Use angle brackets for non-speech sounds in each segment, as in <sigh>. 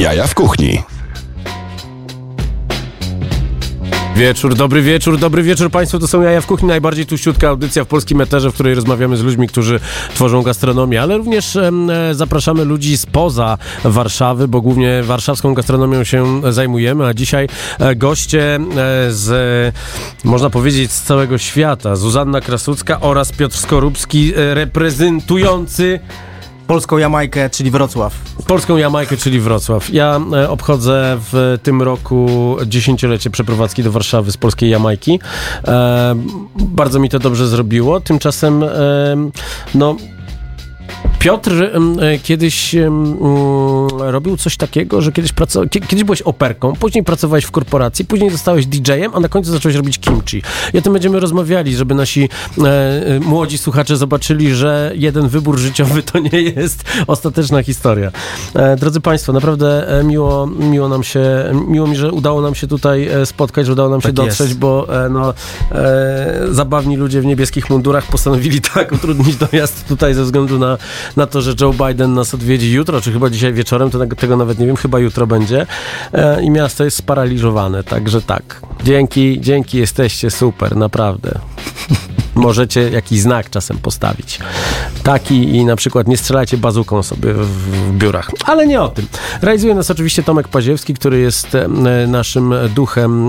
Jaja w kuchni. Wieczór, dobry wieczór, dobry wieczór Państwu. To są Jaja w Kuchni, najbardziej tuściutka audycja w polskim eterze, w której rozmawiamy z ludźmi, którzy tworzą gastronomię, ale również e, zapraszamy ludzi spoza Warszawy, bo głównie warszawską gastronomią się zajmujemy, a dzisiaj e, goście e, z, można powiedzieć, z całego świata. Zuzanna Krasucka oraz Piotr Skorupski, reprezentujący Polską Jamajkę, czyli Wrocław. Polską Jamajkę, czyli Wrocław. Ja e, obchodzę w tym roku dziesięciolecie przeprowadzki do Warszawy z polskiej Jamajki. E, bardzo mi to dobrze zrobiło. Tymczasem, e, no. Piotr kiedyś mm, robił coś takiego, że kiedyś, pracował, kiedyś byłeś operką, później pracowałeś w korporacji, później zostałeś DJ-em, a na końcu zacząłeś robić kimchi. I o tym będziemy rozmawiali, żeby nasi e, e, młodzi słuchacze zobaczyli, że jeden wybór życiowy to nie jest ostateczna historia. E, drodzy Państwo, naprawdę e, miło, miło nam się, miło mi, że udało nam się tutaj spotkać, że udało nam się Tak dotrzeć, jest. bo e, no, zabawni ludzie w niebieskich mundurach postanowili tak utrudnić dojazd tutaj ze względu na, na to, że Joe Biden nas odwiedzi jutro, czy chyba dzisiaj wieczorem, to tego- nawet nie wiem, chyba jutro będzie e, i miasto jest sparaliżowane, także tak. Dzięki, dzięki, jesteście super, naprawdę. Możecie jakiś znak czasem postawić. Taki i na przykład nie strzelajcie bazuką sobie w, biurach. Ale nie o tym. Realizuje nas oczywiście Tomek Paziewski, który jest naszym duchem,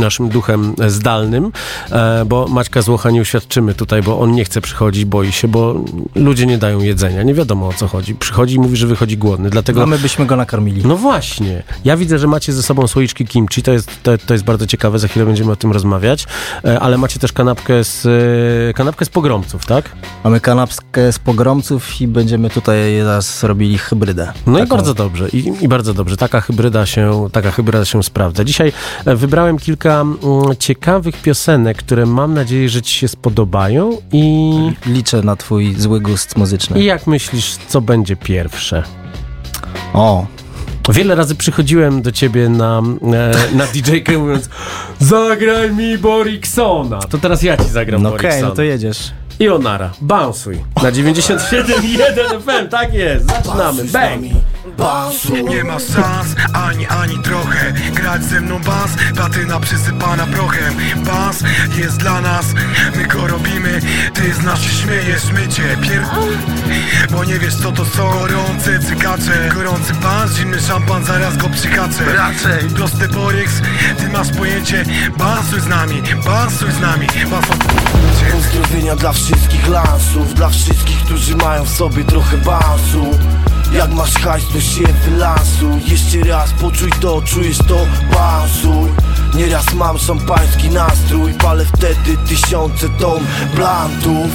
naszym duchem zdalnym, e, bo Maćka Złocha nie uświadczymy tutaj, bo on nie chce przychodzić, boi się, bo ludzie nie dają jedzenia. Nie wiadomo o co chodzi. Przychodzi i mówi, że wychodzi głodny. Dlatego A my byśmy go nakarmili. no właśnie. Ja widzę, że macie ze sobą słoiczki kimchi. To jest, to, to jest bardzo ciekawe. Za chwilę będziemy o tym rozmawiać. E, Ale macie też kanapkę z, e, kanapkę z pogromców, tak? Mamy kanapkę z pogromców i będziemy tutaj zaraz robili hybrydę. No i Taką. bardzo dobrze. I, I bardzo dobrze. Taka hybryda się, taka hybryda się sprawdza. Dzisiaj e, wybrałem kilka mm, ciekawych piosenek, które mam nadzieję, że ci się spodobają. I, Liczę na twój zły gust muzyczny. i jak myślisz, co będzie pierwsze? O, Wiele razy przychodziłem do ciebie na, e, na DJ-kę mówiąc Zagraj mi Boriksona. To teraz ja ci zagram no okej, Boriksona. no to jedziesz. I Onara, bounsuj. Na 97.1 FM, tak jest. Zaczynamy. Bang! Nie ma szans, ani, ani trochę Grać ze mną bas, platyna przysypana prochem. Bas jest dla nas, my go robimy. Ty z nas się śmiejesz, my cię pier... Bo nie wiesz co to są gorące cykacze. Gorący bas, zimny szampan, zaraz go przykaczę. Raczej. Prosty Boryx, ty masz pojęcie. Bansuj z nami, bansuj z nami. Bansuj Pozdrowienia dla wszystkich lansów Dla wszystkich, którzy mają w sobie trochę basu Jak masz hajs, to się wylansuj. Jeszcze raz poczuj to, czujesz to, bansuj. Nieraz mam szampański nastrój Palę wtedy tysiące ton blantów.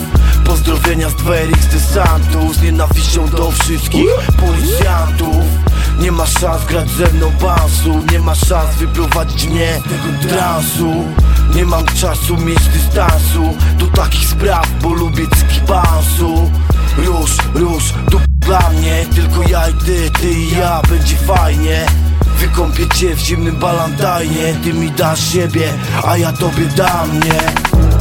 Pozdrowienia z Dwerix de Santos Z nienawiścią do wszystkich policjantów nie ma szans grać ze mną bansu. Nie ma szans wyprowadzić mnie z tego transu. Nie mam czasu mieć dystansu Do takich spraw, bo lubię cyki bansu. Róż, róż, tu dla mnie. Tylko ja i ty, ty i ja, będzie fajnie. Wykąpię cię w zimnym balantajnie Ty mi dasz siebie, a ja tobie dam mnie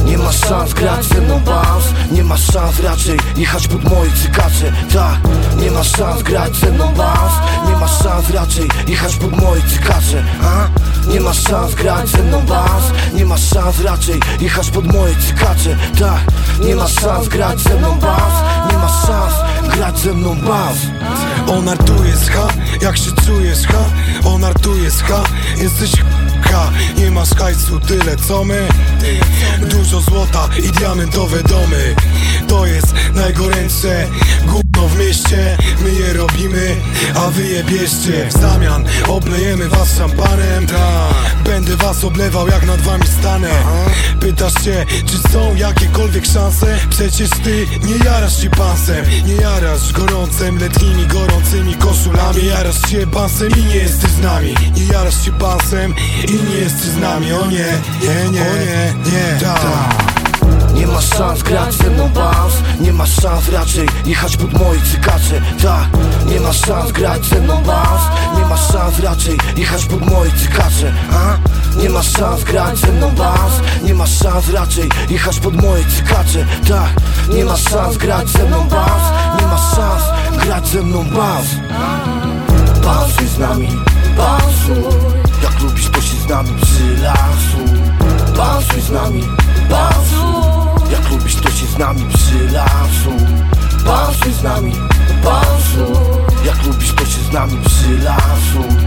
nie ma szans grać ze mną bans Nie ma szans raczej jechać pod moje cykacze. Tak, nie ma szans grać ze mną bans Nie ma szans raczej jechać pod moje cykacze a? Nie ma szans grać ze mną bans Nie ma szans raczej jechać pod moje cykacze. Tak, nie ma szans grać ze mną bans Nie ma szans grać ze mną bans On artuje z ha, jak się czujesz ha On artuje z ha, jesteś Nie masz hajsu tyle co my. Dużo złota i diamentowe domy. To jest najgorętsze w mieście. My je robimy, a wy je bierzcie. W zamian oblejemy was szampanem Będę was oblewał jak nad wami stanę. Pytasz się, czy są jakiekolwiek szanse? Przecież ty nie jarasz się pansem Nie jarasz gorącem, letnimi gorącymi koszulami. Nie jarasz się pansem i nie jesteś z nami. Nie jarasz się pansem i nie jesteś z nami. O nie, nie, nie, o nie, nie, tak nie ma szans grać ze mną bounce Nie ma szans raczej jechać pod moje cykacze Tak, nie ma szans grać ze mną bounce Nie ma szans raczej jechać pod moje cykacze A? Nie ma szans grać ze mną bounce Nie ma szans raczej jechać pod moje cykacze Tak, nie ma szans grać ze mną bounce Nie ma szans grać ze mną bounce Bounce z nami, bounce Jak lubisz to się z nami przylasuj Bounce z nami, bounce z nami przylansuj Bounce z nami, bounce Jak lubisz to się z nami przylansuj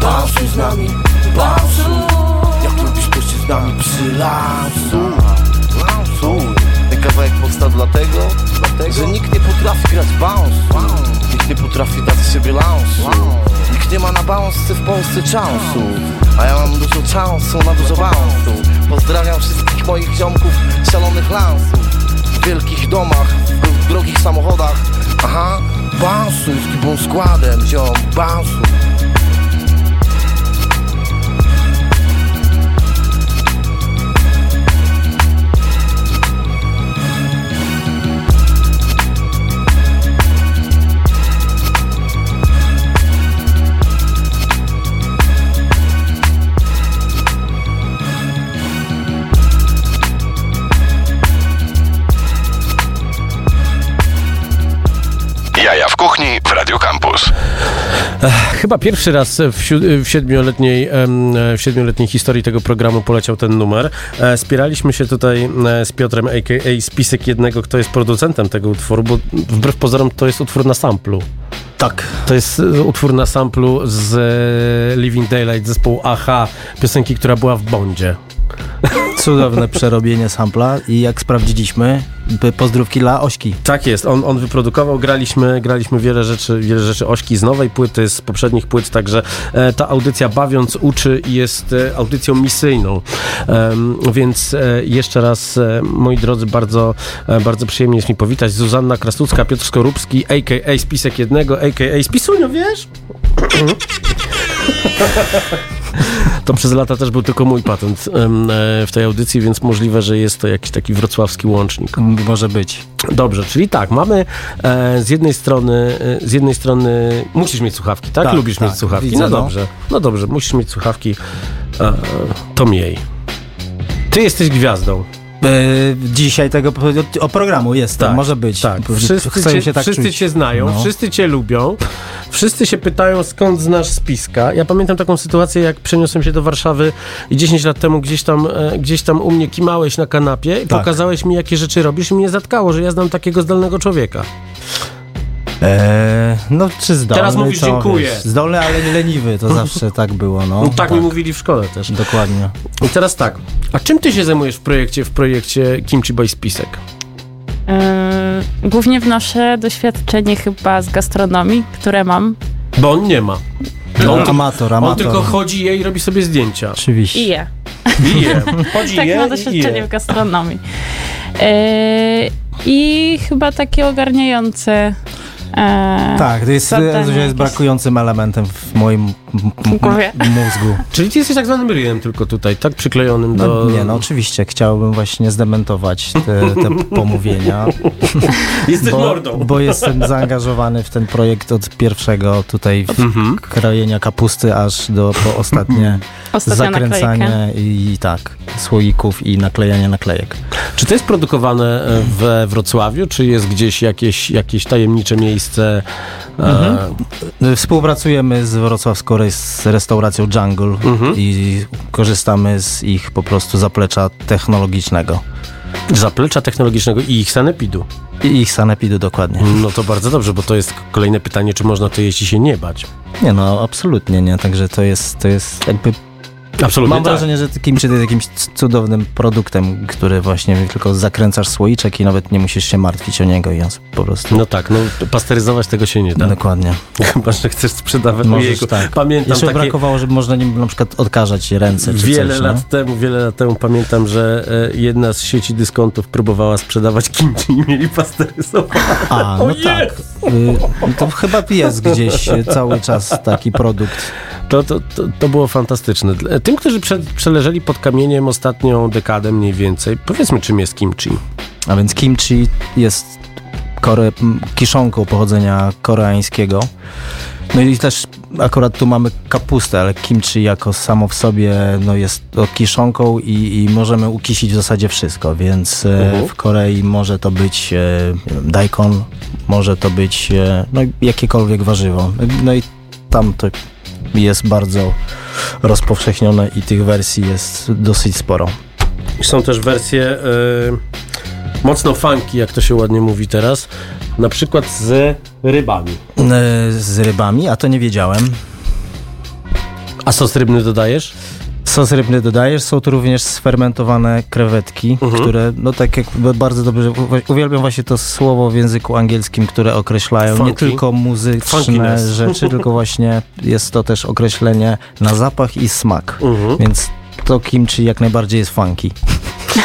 Bounce z nami, bounce Jak lubisz to się z nami przylansuj Ten kawałek powstał dlatego, dlatego Że nikt nie potrafi grać bounce. Nikt nie potrafi dać sobie lance Nikt nie ma na bounce w Polsce chansu A ja mam dużo chansu na dużo bounce'u. Pozdrawiam wszystkich moich ziomków szalonych lansów W wielkich domach, w drogich samochodach. Aha, bounce'uj z kibą składem, ziom, bounce'uj Radio Campus. Chyba pierwszy raz w, siu- w, siedmioletniej, w siedmioletniej historii tego programu poleciał ten numer. E, Spieraliśmy się tutaj e, z Piotrem, a.k.a. spisek jednego, kto jest producentem tego utworu, bo wbrew pozorom to jest utwór na samplu. Tak. To jest e, utwór na samplu z Living Daylight zespołu AHA, piosenki, która była w Bondzie. Cudowne przerobienie sampla i jak sprawdziliśmy, pozdrówki dla Ośki. Tak jest, on, on wyprodukował, graliśmy, graliśmy wiele rzeczy, wiele rzeczy Ośki z nowej płyty, z poprzednich płyt, także e, ta audycja Bawiąc uczy i jest e, audycją misyjną. Em, więc e, jeszcze raz, e, moi drodzy, bardzo, e, bardzo przyjemnie jest mi powitać. Zuzanna Krasucka, Piotr Skorupski, a.k.a. Spisek Jednego, a.k.a. Spisunio, wiesz? <laughs> To przez lata też był tylko mój patent e, w tej audycji, więc możliwe, że jest to jakiś taki wrocławski łącznik. Może być. Dobrze, czyli tak, mamy e, z jednej strony, e, z jednej strony musisz mieć słuchawki, tak? Tak, Lubisz tak, mieć słuchawki. widzę, no no. dobrze, no dobrze, musisz mieć słuchawki, to miej. Ty jesteś gwiazdą. E, dzisiaj tego o programu jest, Tak, może być. Tak, wszyscy, cię, się tak wszyscy czuć. cię znają, No. wszyscy cię lubią, wszyscy się pytają skąd znasz spiska. Ja pamiętam taką sytuację, jak przeniosłem się do Warszawy i 10 lat temu gdzieś tam, e, gdzieś tam u mnie kimałeś na kanapie i Tak. pokazałeś mi, jakie rzeczy robisz i mnie zatkało, że ja znam takiego zdolnego człowieka. E, no czy zdolny, Teraz mówisz to, dziękuję. Wiesz, zdolny, ale nie leniwy, to zawsze tak było, no. No, tak, mi mówili w szkole też. Dokładnie. I teraz tak, a czym ty się zajmujesz w projekcie, w projekcie Kimchi Boy Spisek? Yy, głównie wnoszę doświadczenie chyba z gastronomii, które mam Bo on nie ma. No, On, ty- amator, on amator. tylko chodzi je i robi sobie zdjęcia. Oczywiście. i je. I je. Chodzi <laughs> Tak, je mam i doświadczenie je. w gastronomii. Yy, I chyba takie ogarniające. E, Tak, to jest, jest brakującym elementem w moim głowie. mózgu. Czyli ty jesteś tak zwanym ryjem tylko tutaj, tak przyklejonym No, do... Nie, no oczywiście, chciałbym właśnie zdementować te, te pomówienia, Jesteś bo, mordą. bo jestem zaangażowany w ten projekt od pierwszego tutaj w Mhm. krojenia kapusty, aż do po ostatnie <laughs> Ostatnia zakręcanie i, tak, słoików i naklejanie naklejek. Czy to jest produkowane e, we Wrocławiu, czy jest gdzieś jakieś, jakieś tajemnicze miejsce? Mhm. E, Współpracujemy z wrocławską res- restauracją Jungle Mhm. i korzystamy z ich po prostu zaplecza technologicznego zaplecza technologicznego i ich sanepidu. i ich sanepidu dokładnie. No to bardzo dobrze, bo to jest kolejne pytanie, czy można to jeść i się nie bać. Nie no, absolutnie nie, także to jest, to jest jakby Absolutnie Mam tak. wrażenie, że kimchi jest jakimś cudownym produktem, który właśnie tylko zakręcasz słoiczek i nawet nie musisz się martwić o niego i on po prostu... No tak, no pasteryzować tego się nie da. Dokładnie. <laughs> Chyba, że chcesz sprzedawać. Możesz Ojejku, tak. Pamiętam Jeszcze takie... brakowało, żeby można nim na przykład odkażać ręce czy Wiele coś, lat no. temu, wiele lat temu pamiętam, że e, jedna z sieci dyskontów próbowała sprzedawać kimchi i mieli pasteryzować. A, no <laughs> Ojej! tak. Y, To chyba jest gdzieś y, cały czas taki produkt. To, to, to, to było fantastyczne. Dla- Tym, którzy prze, przeleżeli pod kamieniem ostatnią dekadę mniej więcej, powiedzmy czym jest kimchi. A więc kimchi jest kore, kiszonką pochodzenia koreańskiego. No i też akurat tu mamy kapustę, ale kimchi jako samo w sobie no jest kiszonką i, i możemy ukisić w zasadzie wszystko, więc e, Mhm. w Korei może to być e, daikon, może to być e, no, jakiekolwiek warzywo. No i tam to jest bardzo rozpowszechnione i tych wersji jest dosyć sporo. Są też wersje e, mocno funky, jak to się ładnie mówi teraz. Na przykład z rybami. E, Z rybami, a to nie wiedziałem. A sos rybny dodajesz? Sos rybny dodajesz, są tu również sfermentowane krewetki, Mhm. które, no tak jak bardzo dobrze, uwielbiam właśnie to słowo w języku angielskim, które określają nie Funky. tylko muzyczne rzeczy, tylko <laughs> właśnie jest to też określenie na zapach i smak. Mhm. Więc to kimchi jak najbardziej jest funky.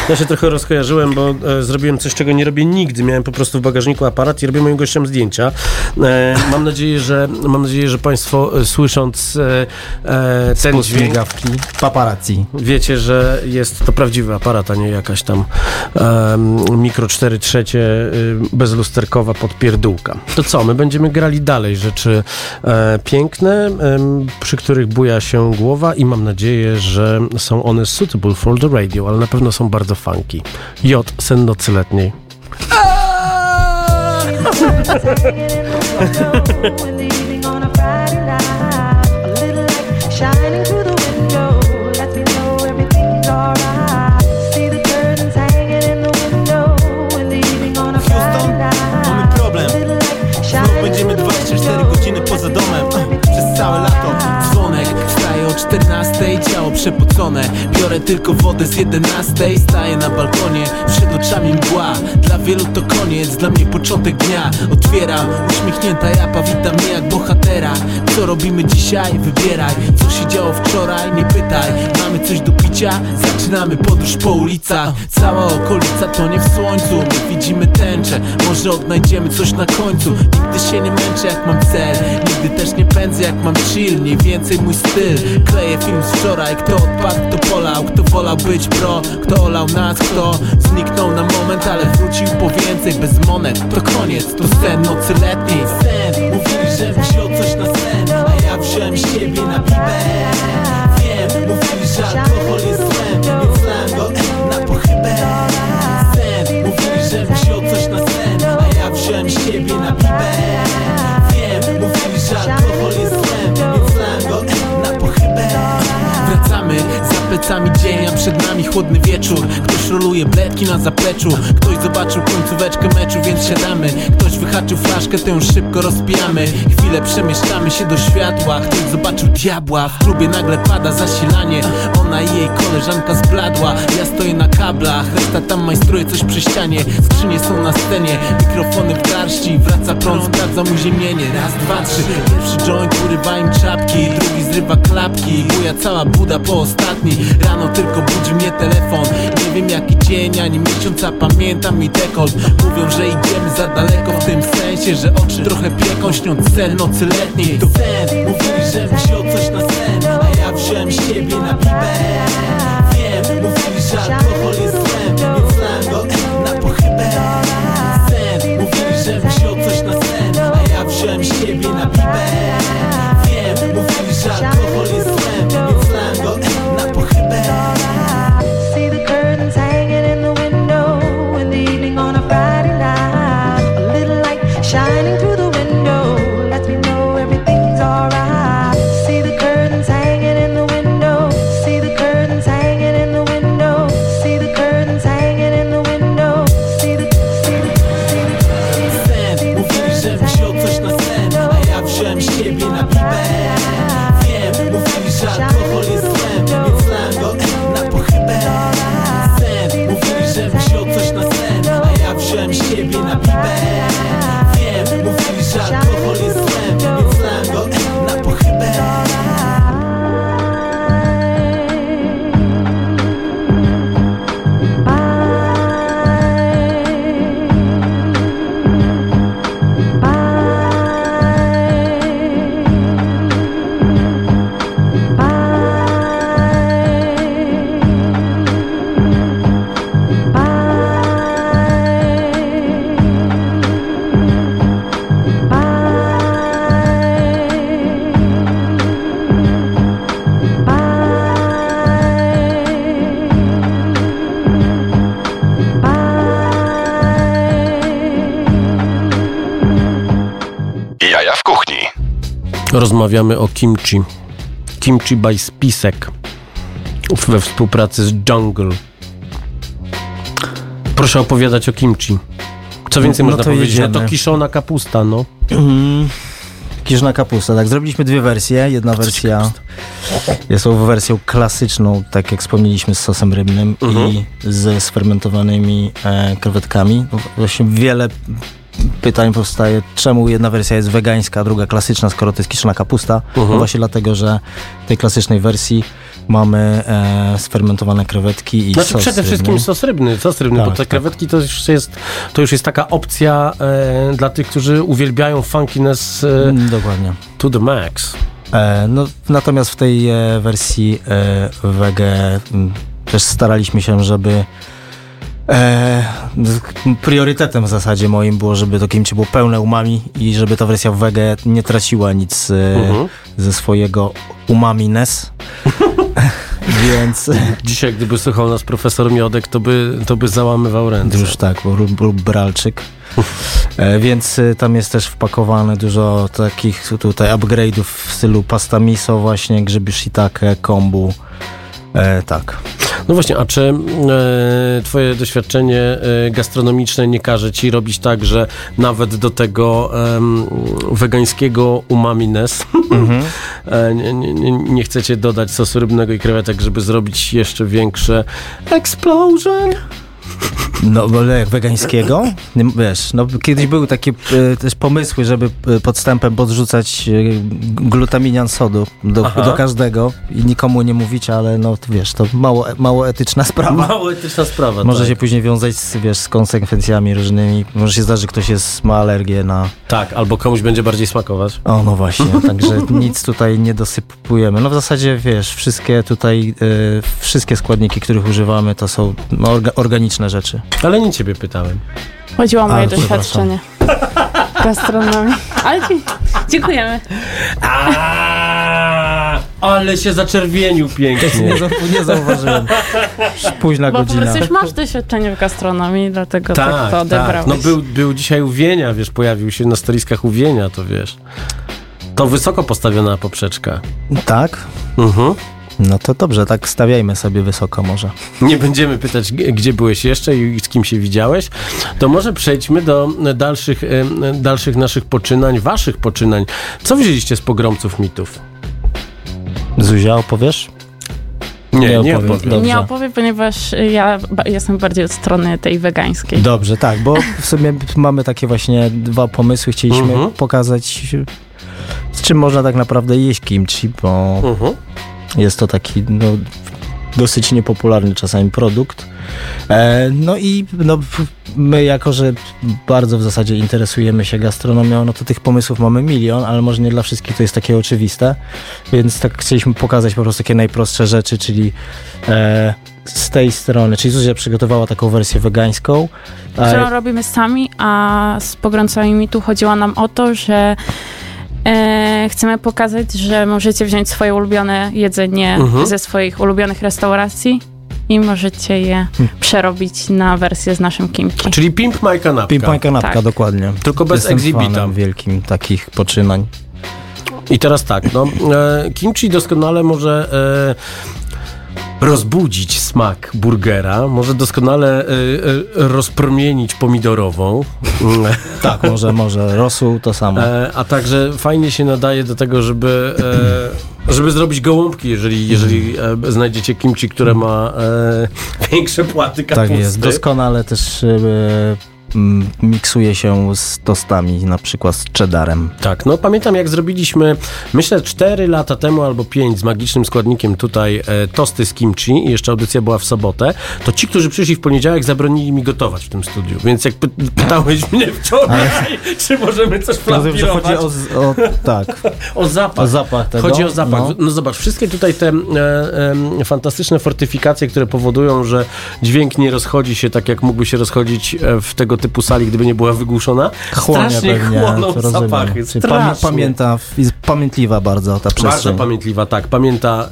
Ja się trochę rozkojarzyłem, bo e, zrobiłem coś, czego nie robię nigdy. Miałem po prostu w bagażniku aparat i robię moim gościom zdjęcia. E, mam, nadzieję, że, mam nadzieję, że Państwo e, słysząc e, e, ten dźwięk, migawki, paparazzi. wiecie, że jest to prawdziwy aparat, a nie jakaś tam mikro 4 trzecie y, bezlusterkowa podpierdółka. To co, my będziemy grali dalej rzeczy e, piękne, przy których buja się głowa i mam nadzieję, że są one suitable for the radio, ale na pewno są bardzo funky. J. Sen nocy letniej. <laughs> <laughs> 14 Ciało przepocone. Biorę tylko wodę z 11 Staję na balkonie, przed oczami mgła Dla wielu to koniec, dla mnie początek dnia. Otwieram, uśmiechnięta japa Wita mnie jak bohatera. Co robimy dzisiaj? Wybieraj. Co się działo wczoraj? Nie pytaj. Mamy coś do picia? Zaczynamy podróż po ulicach. Cała okolica tonie w słońcu. My widzimy tęczę. Może odnajdziemy coś na końcu. Nigdy się nie męczę jak mam cel. Nigdy też nie pędzę jak mam chill. Mniej więcej mój styl Kleję film z wczoraj. Kto odpadł, kto polał. Kto wolał być pro Kto olał nas, kto zniknął na moment Ale wrócił po więcej. Bez monet, to koniec To sen nocy letniej Sen, mówili, że wziął coś na sen A ja wziąłem siebie na pipę. Wiem, mówili, że alkohol za plecami dzień, a przed nami chłodny wieczór. Ktoś roluje bledki na zapleczu. Ktoś zobaczył końcóweczkę meczu, więc siadamy. Ktoś wyhaczył flaszkę, tę szybko rozpijamy. Chwilę przemieszczamy się do światła. Ktoś zobaczył diabła, w klubie nagle pada zasilanie I jej koleżanka zbladła. Ja stoję na kablach, reszta tam majstruje coś przy ścianie. Skrzynie są na scenie, mikrofony w garści. Wraca prąd, sprawdzam uziemienie Raz, dwa, trzy, pierwszy joint urywa im czapki. Drugi zrywa klapki, buja cała buda po ostatni. Rano tylko budzi mnie telefon. Nie wiem jaki dzień, ani miesiąc, a pamiętam mi dekolt. Mówią, że idziemy za daleko w tym sensie Że oczy trochę pieką, śniąc sen nocy letniej. To sen, mówili, że wziął coś na Wziąłem siebie na pipę. Wiem, mówili, że alkohol jest złem Więc lałem go na pochybę. Sen, mówili, że wziął coś na sen A ja wziąłem siebie Rozmawiamy o kimchi. Kimchi by Spisek we współpracy z Jungle. Proszę opowiadać o kimchi. Co więcej No można to powiedzieć? No to jedziemy. kiszona kapusta, no. Mm, Kiszna kapusta, tak. Zrobiliśmy dwie wersje. Jedna wersja kapusta? jest wersją klasyczną, tak jak wspomnieliśmy, z sosem rybnym Mhm. i ze sfermentowanymi e, krewetkami. Właśnie wiele pytań powstaje, czemu jedna wersja jest wegańska, a druga klasyczna, skoro to jest kiszona kapusta. Mhm. No właśnie dlatego, że w tej klasycznej wersji mamy e, sfermentowane krewetki i Znaczy sos przede wszystkim rybny. sos rybny, sos rybny, Tak, bo te tak. krewetki to już jest, to już jest taka opcja e, dla tych, którzy uwielbiają funkiness e, Mm, Dokładnie. to the max. E, no, natomiast w tej e, wersji e, wege m, też staraliśmy się, żeby e, priorytetem w zasadzie moim było, żeby to kimchi było pełne umami i żeby ta wersja wege nie traciła nic e, Mhm. ze swojego umami-ness. <laughs> Więc Dzisiaj, gdyby słuchał nas profesor Miodek, to by, to by załamywał ręce. już tak, lub, lub bralczyk. E, więc e, tam jest też wpakowane dużo takich tutaj upgrade'ów w stylu pasta miso właśnie, grzyby shiitake, kombu. E, tak. No właśnie, a czy e, twoje doświadczenie e, gastronomiczne nie każe ci robić tak, że nawet do tego em, wegańskiego umamines Mhm. <laughs> e, nie, nie, nie- nie chcecie dodać sosu rybnego i krewetek, żeby zrobić jeszcze większe explosion? No, bo jak wegańskiego, wiesz, no kiedyś były takie e, też pomysły, żeby e, podstępem podrzucać e, glutaminian sodu do, do każdego i nikomu nie mówić, ale no wiesz, to mało, mało etyczna sprawa. Mało etyczna sprawa. Może tak. się później wiązać z, wiesz, z konsekwencjami różnymi. Może się zdarzyć, że ktoś jest, ma alergię na... Tak, albo komuś będzie bardziej smakować. O, no właśnie, <laughs> także nic tutaj nie dosypujemy. No w zasadzie, wiesz, wszystkie tutaj, e, wszystkie składniki, których używamy, to są orga, organiczne rzeczy. Ale nie ciebie pytałem. Chodziło o moje A, doświadczenie gastronomii. Ale dzie- dziękujemy. Aaaa, ale się zaczerwienił pięknie. Nie, zau- nie zauważyłem. Późna Bo po godzina. prostu już masz doświadczenie w gastronomii, dlatego tak, Tak, to tak. odebrałeś. No był, był dzisiaj u Wienia, wiesz, pojawił się na storiskach u Wienia, to wiesz. To wysoko postawiona poprzeczka. Tak? Mhm. No to dobrze, tak stawiajmy sobie wysoko może. Nie będziemy pytać, gdzie byłeś jeszcze i z kim się widziałeś. To może przejdźmy do dalszych, dalszych naszych poczynań, waszych poczynań. Co wzięliście z pogromców mitów? Zuzia, opowiesz? Nie, Nie nie opowiem. Dobrze. Nie opowiem, ponieważ ja jestem bardziej od strony tej wegańskiej. Dobrze, tak, bo w sumie mamy takie właśnie dwa pomysły. Chcieliśmy Mhm. pokazać, z czym można tak naprawdę jeść kimchi, bo Mhm. Jest to taki no, dosyć niepopularny czasami produkt. E, no i no, my jako, że bardzo w zasadzie interesujemy się gastronomią, no to tych pomysłów mamy milion, ale może nie dla wszystkich to jest takie oczywiste, więc tak chcieliśmy pokazać po prostu takie najprostsze rzeczy, czyli e, z tej strony, czyli Zuzia przygotowała taką wersję wegańską. e, którą robimy sami, a z pogromcami mitu chodziło nam o to, że e, chcemy pokazać, że możecie wziąć swoje ulubione jedzenie Mhm. ze swoich ulubionych restauracji i możecie je Hmm. przerobić na wersję z naszym kimchi. Czyli Pimp My Kanapka. Ping-pong kanapka, Tak. dokładnie. Tylko bez Jestem exhibita. wielkim takich poczynań. I teraz tak, no, e, kimchi doskonale może e, rozbudzić smak burgera, może doskonale e, e, rozpromienić pomidorową, <laughs> Tak, może, może rosół to samo. e, a także fajnie się nadaje do tego, żeby, e, żeby zrobić gołąbki, jeżeli, jeżeli e, znajdziecie kimchi, które ma <laughs> większe płaty kapusty. Tak jest, doskonale też miksuje się z tostami, na przykład z cheddarem. Tak, no pamiętam jak zrobiliśmy, myślę 4 lata temu albo 5 z magicznym składnikiem tutaj e, tosty z kimchi i jeszcze audycja była w sobotę, to ci, którzy przyszli w poniedziałek zabronili mi gotować w tym studiu, więc jak py pytałeś mnie wczoraj, <laughs> czy możemy coś że chodzi o, o, tak, <laughs> o zapach. o zapach tego. Chodzi o zapach. No. No. zobacz, wszystkie tutaj te e, e, fantastyczne fortyfikacje, które powodują, że dźwięk nie rozchodzi się tak, jak mógłby się rozchodzić e, w tego typu sali, gdyby nie była wygłuszona. Chłonie Strasznie pewnie, chłoną to rozumiem. zapachy. Pamię, pamięta, jest pamiętliwa bardzo ta Bardzo przestrzeń. pamiętliwa, tak. Pamięta,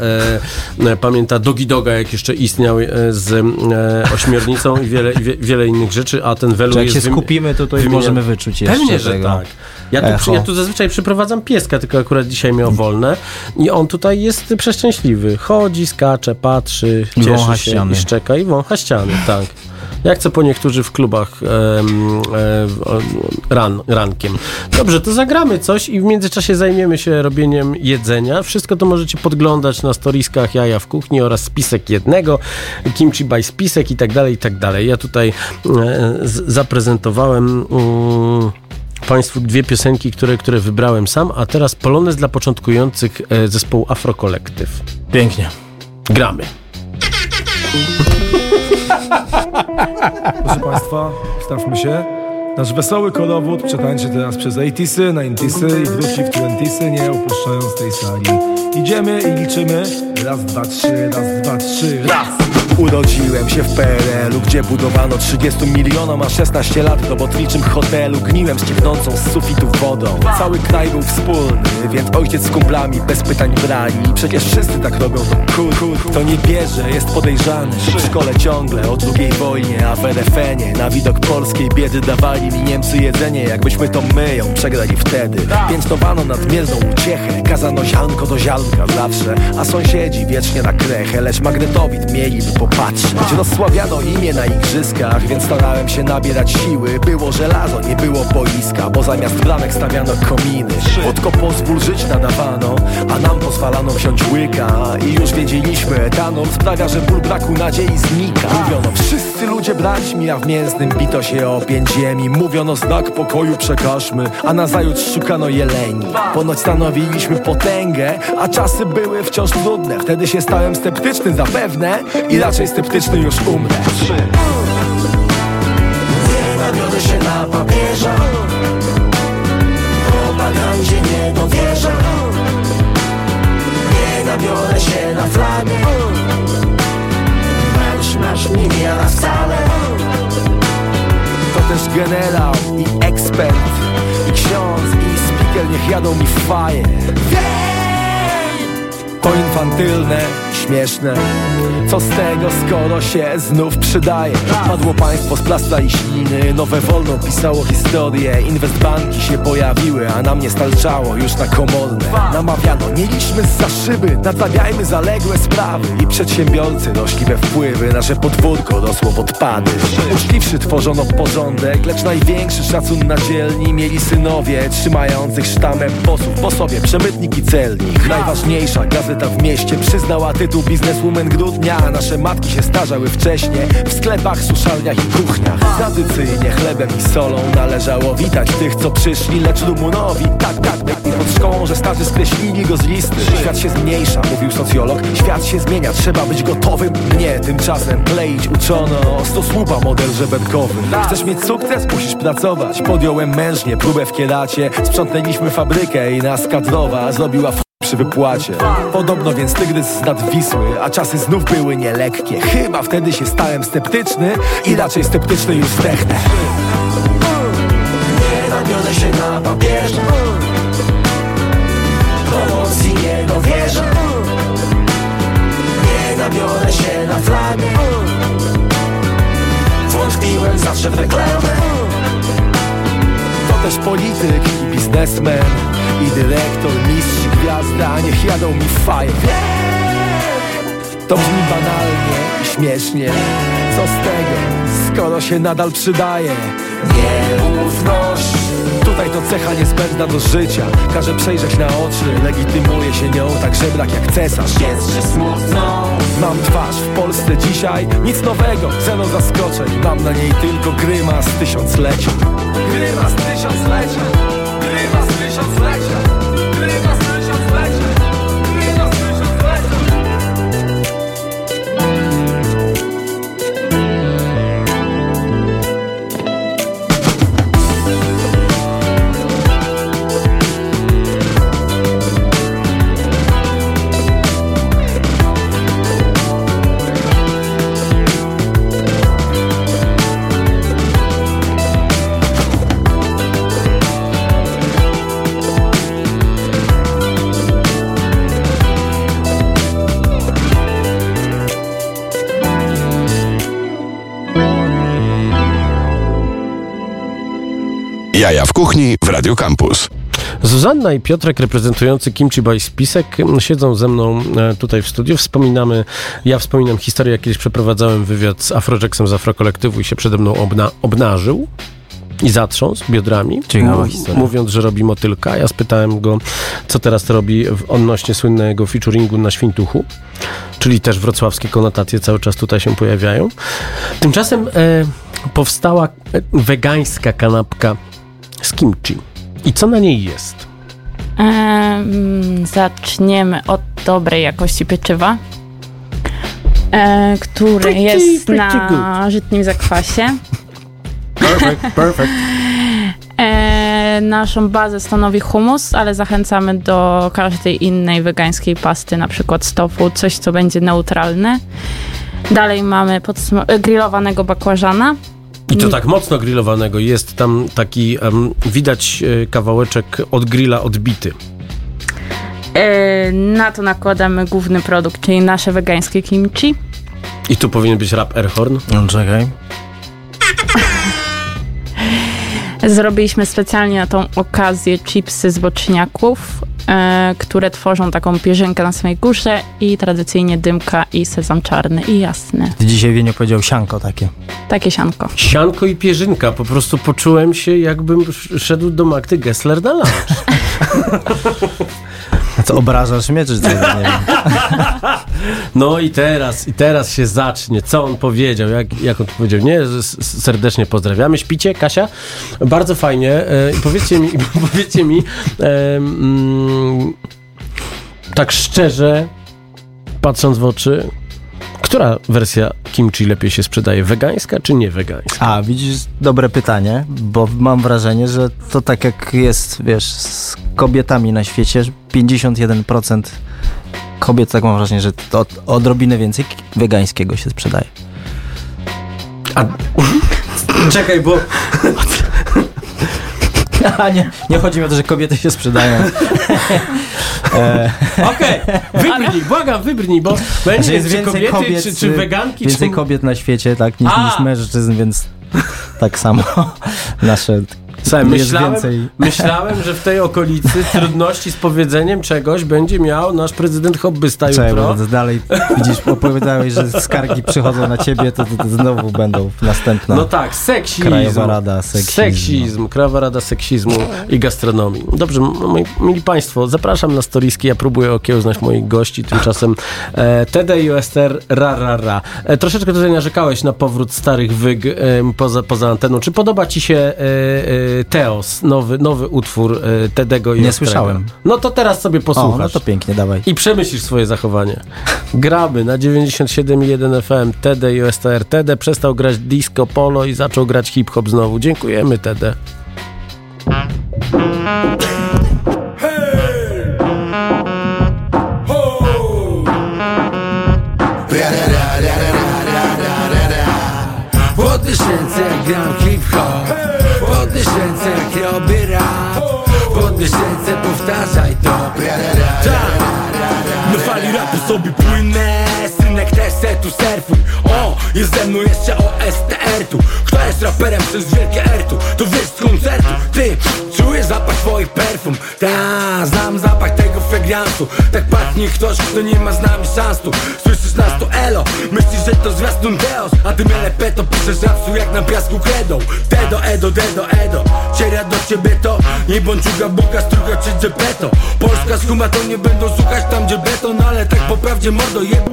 e, e, pamięta Dogi Doga, jak jeszcze istniał e, z e, ośmiornicą i wiele, wie, wiele innych rzeczy, a ten welu Czy jak jest się skupimy, to to możemy wyczuć jeszcze Pewnie, że tego. tak. Ja tu, ja tu zazwyczaj przyprowadzam pieska, tylko akurat dzisiaj miał wolne i on tutaj jest przeszczęśliwy. Chodzi, skacze, patrzy, cieszy się i szczeka i wącha ściany, tak. Jak co po niektórzy w klubach e, ran, rankiem. Dobrze, to zagramy coś i w międzyczasie zajmiemy się robieniem jedzenia. Wszystko to możecie podglądać na storiskach Jaja w kuchni oraz spisek jednego, kimchi by spisek i tak dalej, i tak dalej. Ja tutaj e, z, zaprezentowałem Państwu dwie piosenki, które, które wybrałem sam, a teraz polonez dla początkujących e, zespołu Afro Collective. Pięknie. Gramy. <laughs> Proszę Państwa, stawmy się. Nasz wesoły kolowód przetańczy teraz przez 80sy, 90sy i wróci w 20sy, nie opuszczając tej sali. Idziemy i liczymy. Raz, dwa, trzy, raz, dwa, trzy, raz. Urodziłem się w PRL-u, gdzie budowano 30 milionom, a 16 lat w robotniczym hotelu. Gniłem ścieknącą z sufitów wodą. Cały kraj był wspólny, więc ojciec z kumplami bez pytań brali Przecież wszyscy tak robią, to cool, cool, cool. To nie bierze, jest podejrzany. W szkole ciągle o drugiej wojnie, a w RFN-ie Na widok polskiej biedy dawali mi Niemcy jedzenie Jakbyśmy to my ją przegrali wtedy. Piętnowano nadmierną uciechę Kazano ziarnko do ziarnka zawsze A sąsiedzi wiecznie na krechę Lecz magnetowid mieli by popatrzeć Rozsławiano imię na igrzyskach Więc starałem się nabierać siły. Było żelazo, nie było boiska Bo zamiast bramek stawiano kominy. Wodko pozwól żyć nadawano A nam pozwalano wziąć łyka. I już wiedzieliśmy etanol Sprawia, że ból braku nadziei znika. Mówiono wszyscy ludzie braćmi A w mięsnym bito się o pięć ziemi. Mówiono znak pokoju przekażmy A nazajutrz szukano jeleni. Ponoć stanowiliśmy potęgę A czasy były wciąż trudne. Wtedy się stałem sceptyczny zapewne I raczej sceptyczny już umrę. Nie nawiodę się na papieża Propagandzie nie dowierzam Nie nabiorę się na flagę. Marsz, marsz nie jara wcale. To też generał i ekspert. I ksiądz i speaker niech jadą mi w faję to infantylne, śmieszne. Co z tego, skoro się znów przydaje? Padło państwo z plasta i śliny. Nowe wolno pisało historię. Inwestbanki się pojawiły A nam nie starczało już na komorne. Namawiano, nie liczmy za szyby Nadzawiajmy zaległe sprawy. I przedsiębiorcy rośli we wpływy Nasze podwórko rosło w odpady Uczciwszy tworzono porządek Lecz największy szacun na dzielni Mieli synowie trzymających sztamę posłów. Po sobie przemytnik i celnik. Najważniejsza gazeta w mieście Przyznała tytuł bizneswoman grudnia nasze matki się starzały wcześniej W sklepach, suszalniach i kuchniach. Tradycyjnie chlebem i solą Należało witać tych, co przyszli Lecz Rumunowi, tak, tak, tak Pod szkołą, że starzy skreślili go z listy. Świat się zmniejsza, mówił socjolog. Świat się zmienia, trzeba być gotowym. Mnie tymczasem kleić uczono Sto słupa model żeberkowy Chcesz mieć sukces? Musisz pracować. Podjąłem mężnie próbę w kieracie Sprzątnęliśmy fabrykę i nas kadrowa Zrobiła przy wypłacie. Podobno więc tygrys z nad Wisły A czasy znów były nielekkie. Chyba wtedy się stałem sceptyczny I raczej sceptyczny już zdechnę Nie nawiodę się na papierze Promocji nie dowierzam Nie nabiorę się na flagę. Wątpiłem zawsze w reklamę. To też polityk i biznesmen I dyrektor, mistrz, gwiazda Niech jadą mi w faję To brzmi banalnie i śmiesznie. Co z tego, skoro się nadal przydaje? Nieufność. Tutaj to cecha niezbędna do życia. Każe przejrzeć na oczy Legitymuje się nią tak żebrak jak cesarz. Jest, że smutno. Mam twarz w Polsce dzisiaj. Nic nowego, zero zaskoczeń. Mam na niej tylko grymas tysiąclecia Grymas tysiąclecia Grymas Jaja w kuchni w Radio Campus. Zuzanna i Piotrek reprezentujący Kimchi by Spisek siedzą ze mną e, tutaj w studiu. Wspominamy, ja wspominam historię, jak kiedyś przeprowadzałem wywiad z Afrojacksem z Afrokolektywu i się przede mną obna, obnażył. I zatrząsł biodrami, Ciekawa m- historia. mówiąc, że robi motylka. Ja spytałem go, co teraz robi w odnośnie słynnego featuringu na Świntuchu, czyli też wrocławskie konotacje cały czas tutaj się pojawiają. Tymczasem e, powstała e, wegańska kanapka z kimchi. I co na niej jest? Em, zaczniemy od dobrej jakości pieczywa, e, które Pretty, jest pretty na żytnim zakwasie. Perfect, perfect. <laughs> E, naszą bazę stanowi humus, ale zachęcamy do każdej innej wegańskiej pasty, na przykład z tofu, coś co będzie neutralne. Dalej mamy grillowanego bakłażana. I to tak mocno grillowanego. Jest tam taki, em, widać e, kawałeczek od grilla odbity. E, na to nakładamy główny produkt, czyli nasze wegańskie kimchi. I tu powinien być rap Erhorn. No, czekaj. Zrobiliśmy specjalnie na tą okazję chipsy z boczniaków, które tworzą taką pierzynkę na samej górze i tradycyjnie dymka i sezam czarny i jasny. Ty dzisiaj Wienio powiedział sianko takie. Takie sianko. Sianko i pierzynka. Po prostu poczułem się, jakbym sz- szedł do Magdy Gessler na lunch. <laughs> A co, obrażasz mnie, czy co? Nie wiem. <laughs> No i teraz, i teraz się zacznie. Co on powiedział? Jak, jak on to powiedział? Nie, serdecznie pozdrawiamy. Śpicie, Kasia? Bardzo fajnie. E, I powiedzcie mi, <laughs> powiedzcie mi e, mm, tak szczerze, patrząc w oczy, która wersja kimchi lepiej się sprzedaje? Wegańska czy nie wegańska? A, widzisz, dobre pytanie, bo mam wrażenie, że to tak jak jest, wiesz, z kobietami na świecie, że 51% kobiet, tak mam wrażenie, że to od- odrobinę więcej wegańskiego się sprzedaje. A, <laughs> czekaj, bo <laughs> A nie, nie chodzi mi o to, że kobiety się sprzedają. <laughs> e, Okej, wybrnij, błagam, wybrnij, bo będzie jest czy więcej kobiety, kobiet, czy, czy y, weganki, więcej czy... kobiet na świecie, tak, niż, niż mężczyzn, więc tak samo nasze Jest myślałem, więcej. <laughs> myślałem, że w tej okolicy trudności z powiedzeniem czegoś będzie miał nasz prezydent hobbysta Czekaj, jutro. bo dalej widzisz, opowiadałeś, że skargi przychodzą na ciebie, to, to, to znowu będą następna. No tak, seksizm. Krajowa Rada Seksizmu. Seksizm, Krajowa Rada Seksizmu i Gastronomii. Dobrze, moi, mili Państwo, zapraszam na storiski, ja próbuję okiełznać moich gości, tymczasem e, TDUSR ra ra ra. E, troszeczkę tutaj narzekałeś na powrót starych wyg e, poza, poza anteną. Czy podoba Ci się e, e, Teos, nowy, nowy utwór e, Tedego i Nie Ostrego? słyszałem. No to teraz sobie o, posłuchasz. no to pięknie, dawaj. I przemyślisz swoje zachowanie. Gramy na 97,1 FM. TD i OSTR. TD przestał grać disco polo i zaczął grać hip-hop znowu. Dziękujemy, TD. Powtarzaj to. Tak. Na fali rapu sobie płynę Synek też se tu surfuj. O, jest ze mną jeszcze OSTR tu. Kto jest raperem przez wielkie R tu? To wiesz z koncertu. Ty, czujesz zapach twoich perfum. Ta, znam zapach Tak pachnie ktoś, kto nie ma z nami szans tu Słyszysz nas tu elo. Myślisz, że to zwiastun Deos A ty LP to piszesz rapsu jak na piasku kredą. Dedo, edo, dedo, edo. Cieria do ciebie to Nie bądź uga, boga, struga czy dżepeto Polska z huma to nie będą słuchać tam gdzie beton Ale tak po prawdzie mordo jeb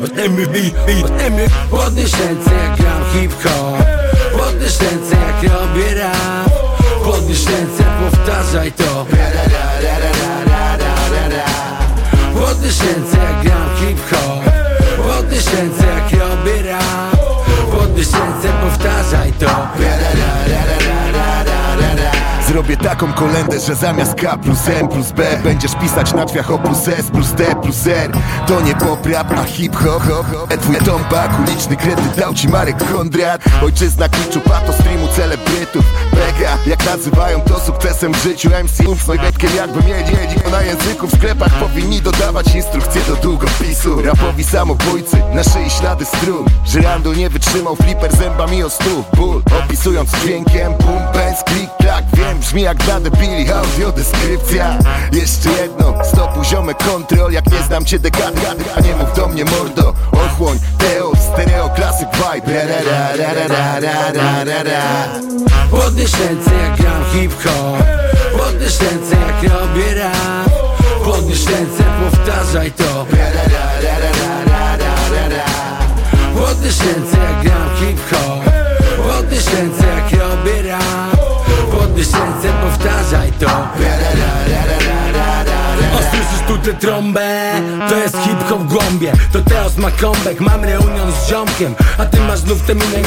Podnieś ręce jak gram hip-hop. Podnieś ręce jak robię rap. Podnieś ręce, powtarzaj to Podnieś ręce jak gram hip-hop. Podnieś ręce jak robię rap Podnieś ręce, powtarzaj to Zrobię taką kolendę, że zamiast K plus M plus B Będziesz pisać na drzwiach O plus S plus D plus R. To nie pop rap, a hip hop. E Twój tombak, uliczny kredyt dał ci Marek Kondrat Ojczyzna kliczu, pato streamu celebrytów. Mega, jak nazywają to sukcesem w życiu MC Uf, no i letkiem jakby mieli, mieli na języku. W sklepach powinni dodawać instrukcje do długopisu. Rapowi samobójcy, na szyi ślady strun Żyrandol nie wytrzymał, flipper zębami o stół. Ból, opisując dźwiękiem pęs, klik, klak, wiem brzmi jak dla debili audiodeskrypcja Jeszcze jedno, stop poziomy kontrol Jak nie znam cię dekady, a nie mów do mnie mordo Ochłoń, teo, stereo, klasyk vibe ra, ra, ra, ra, ra, ra, ra, ra, ra. Podnieś ręce jak gram hip-hop Podnieś ręce jak robię rap Podnieś ręce, powtarzaj to ra, ra, ra, ra, ra, ra, ra. Podnieś ręce jak gram hip-hop Podnieś ręce jak robię rap Ręce, powtarzaj to Ra, ra, ra, ra, ra, ra, ra, ra. O, słyszysz tu tę trąbę? To jest hip-hop w głąbie To Teos ma comeback, mam reunion z ziomkiem A ty masz znów tę minę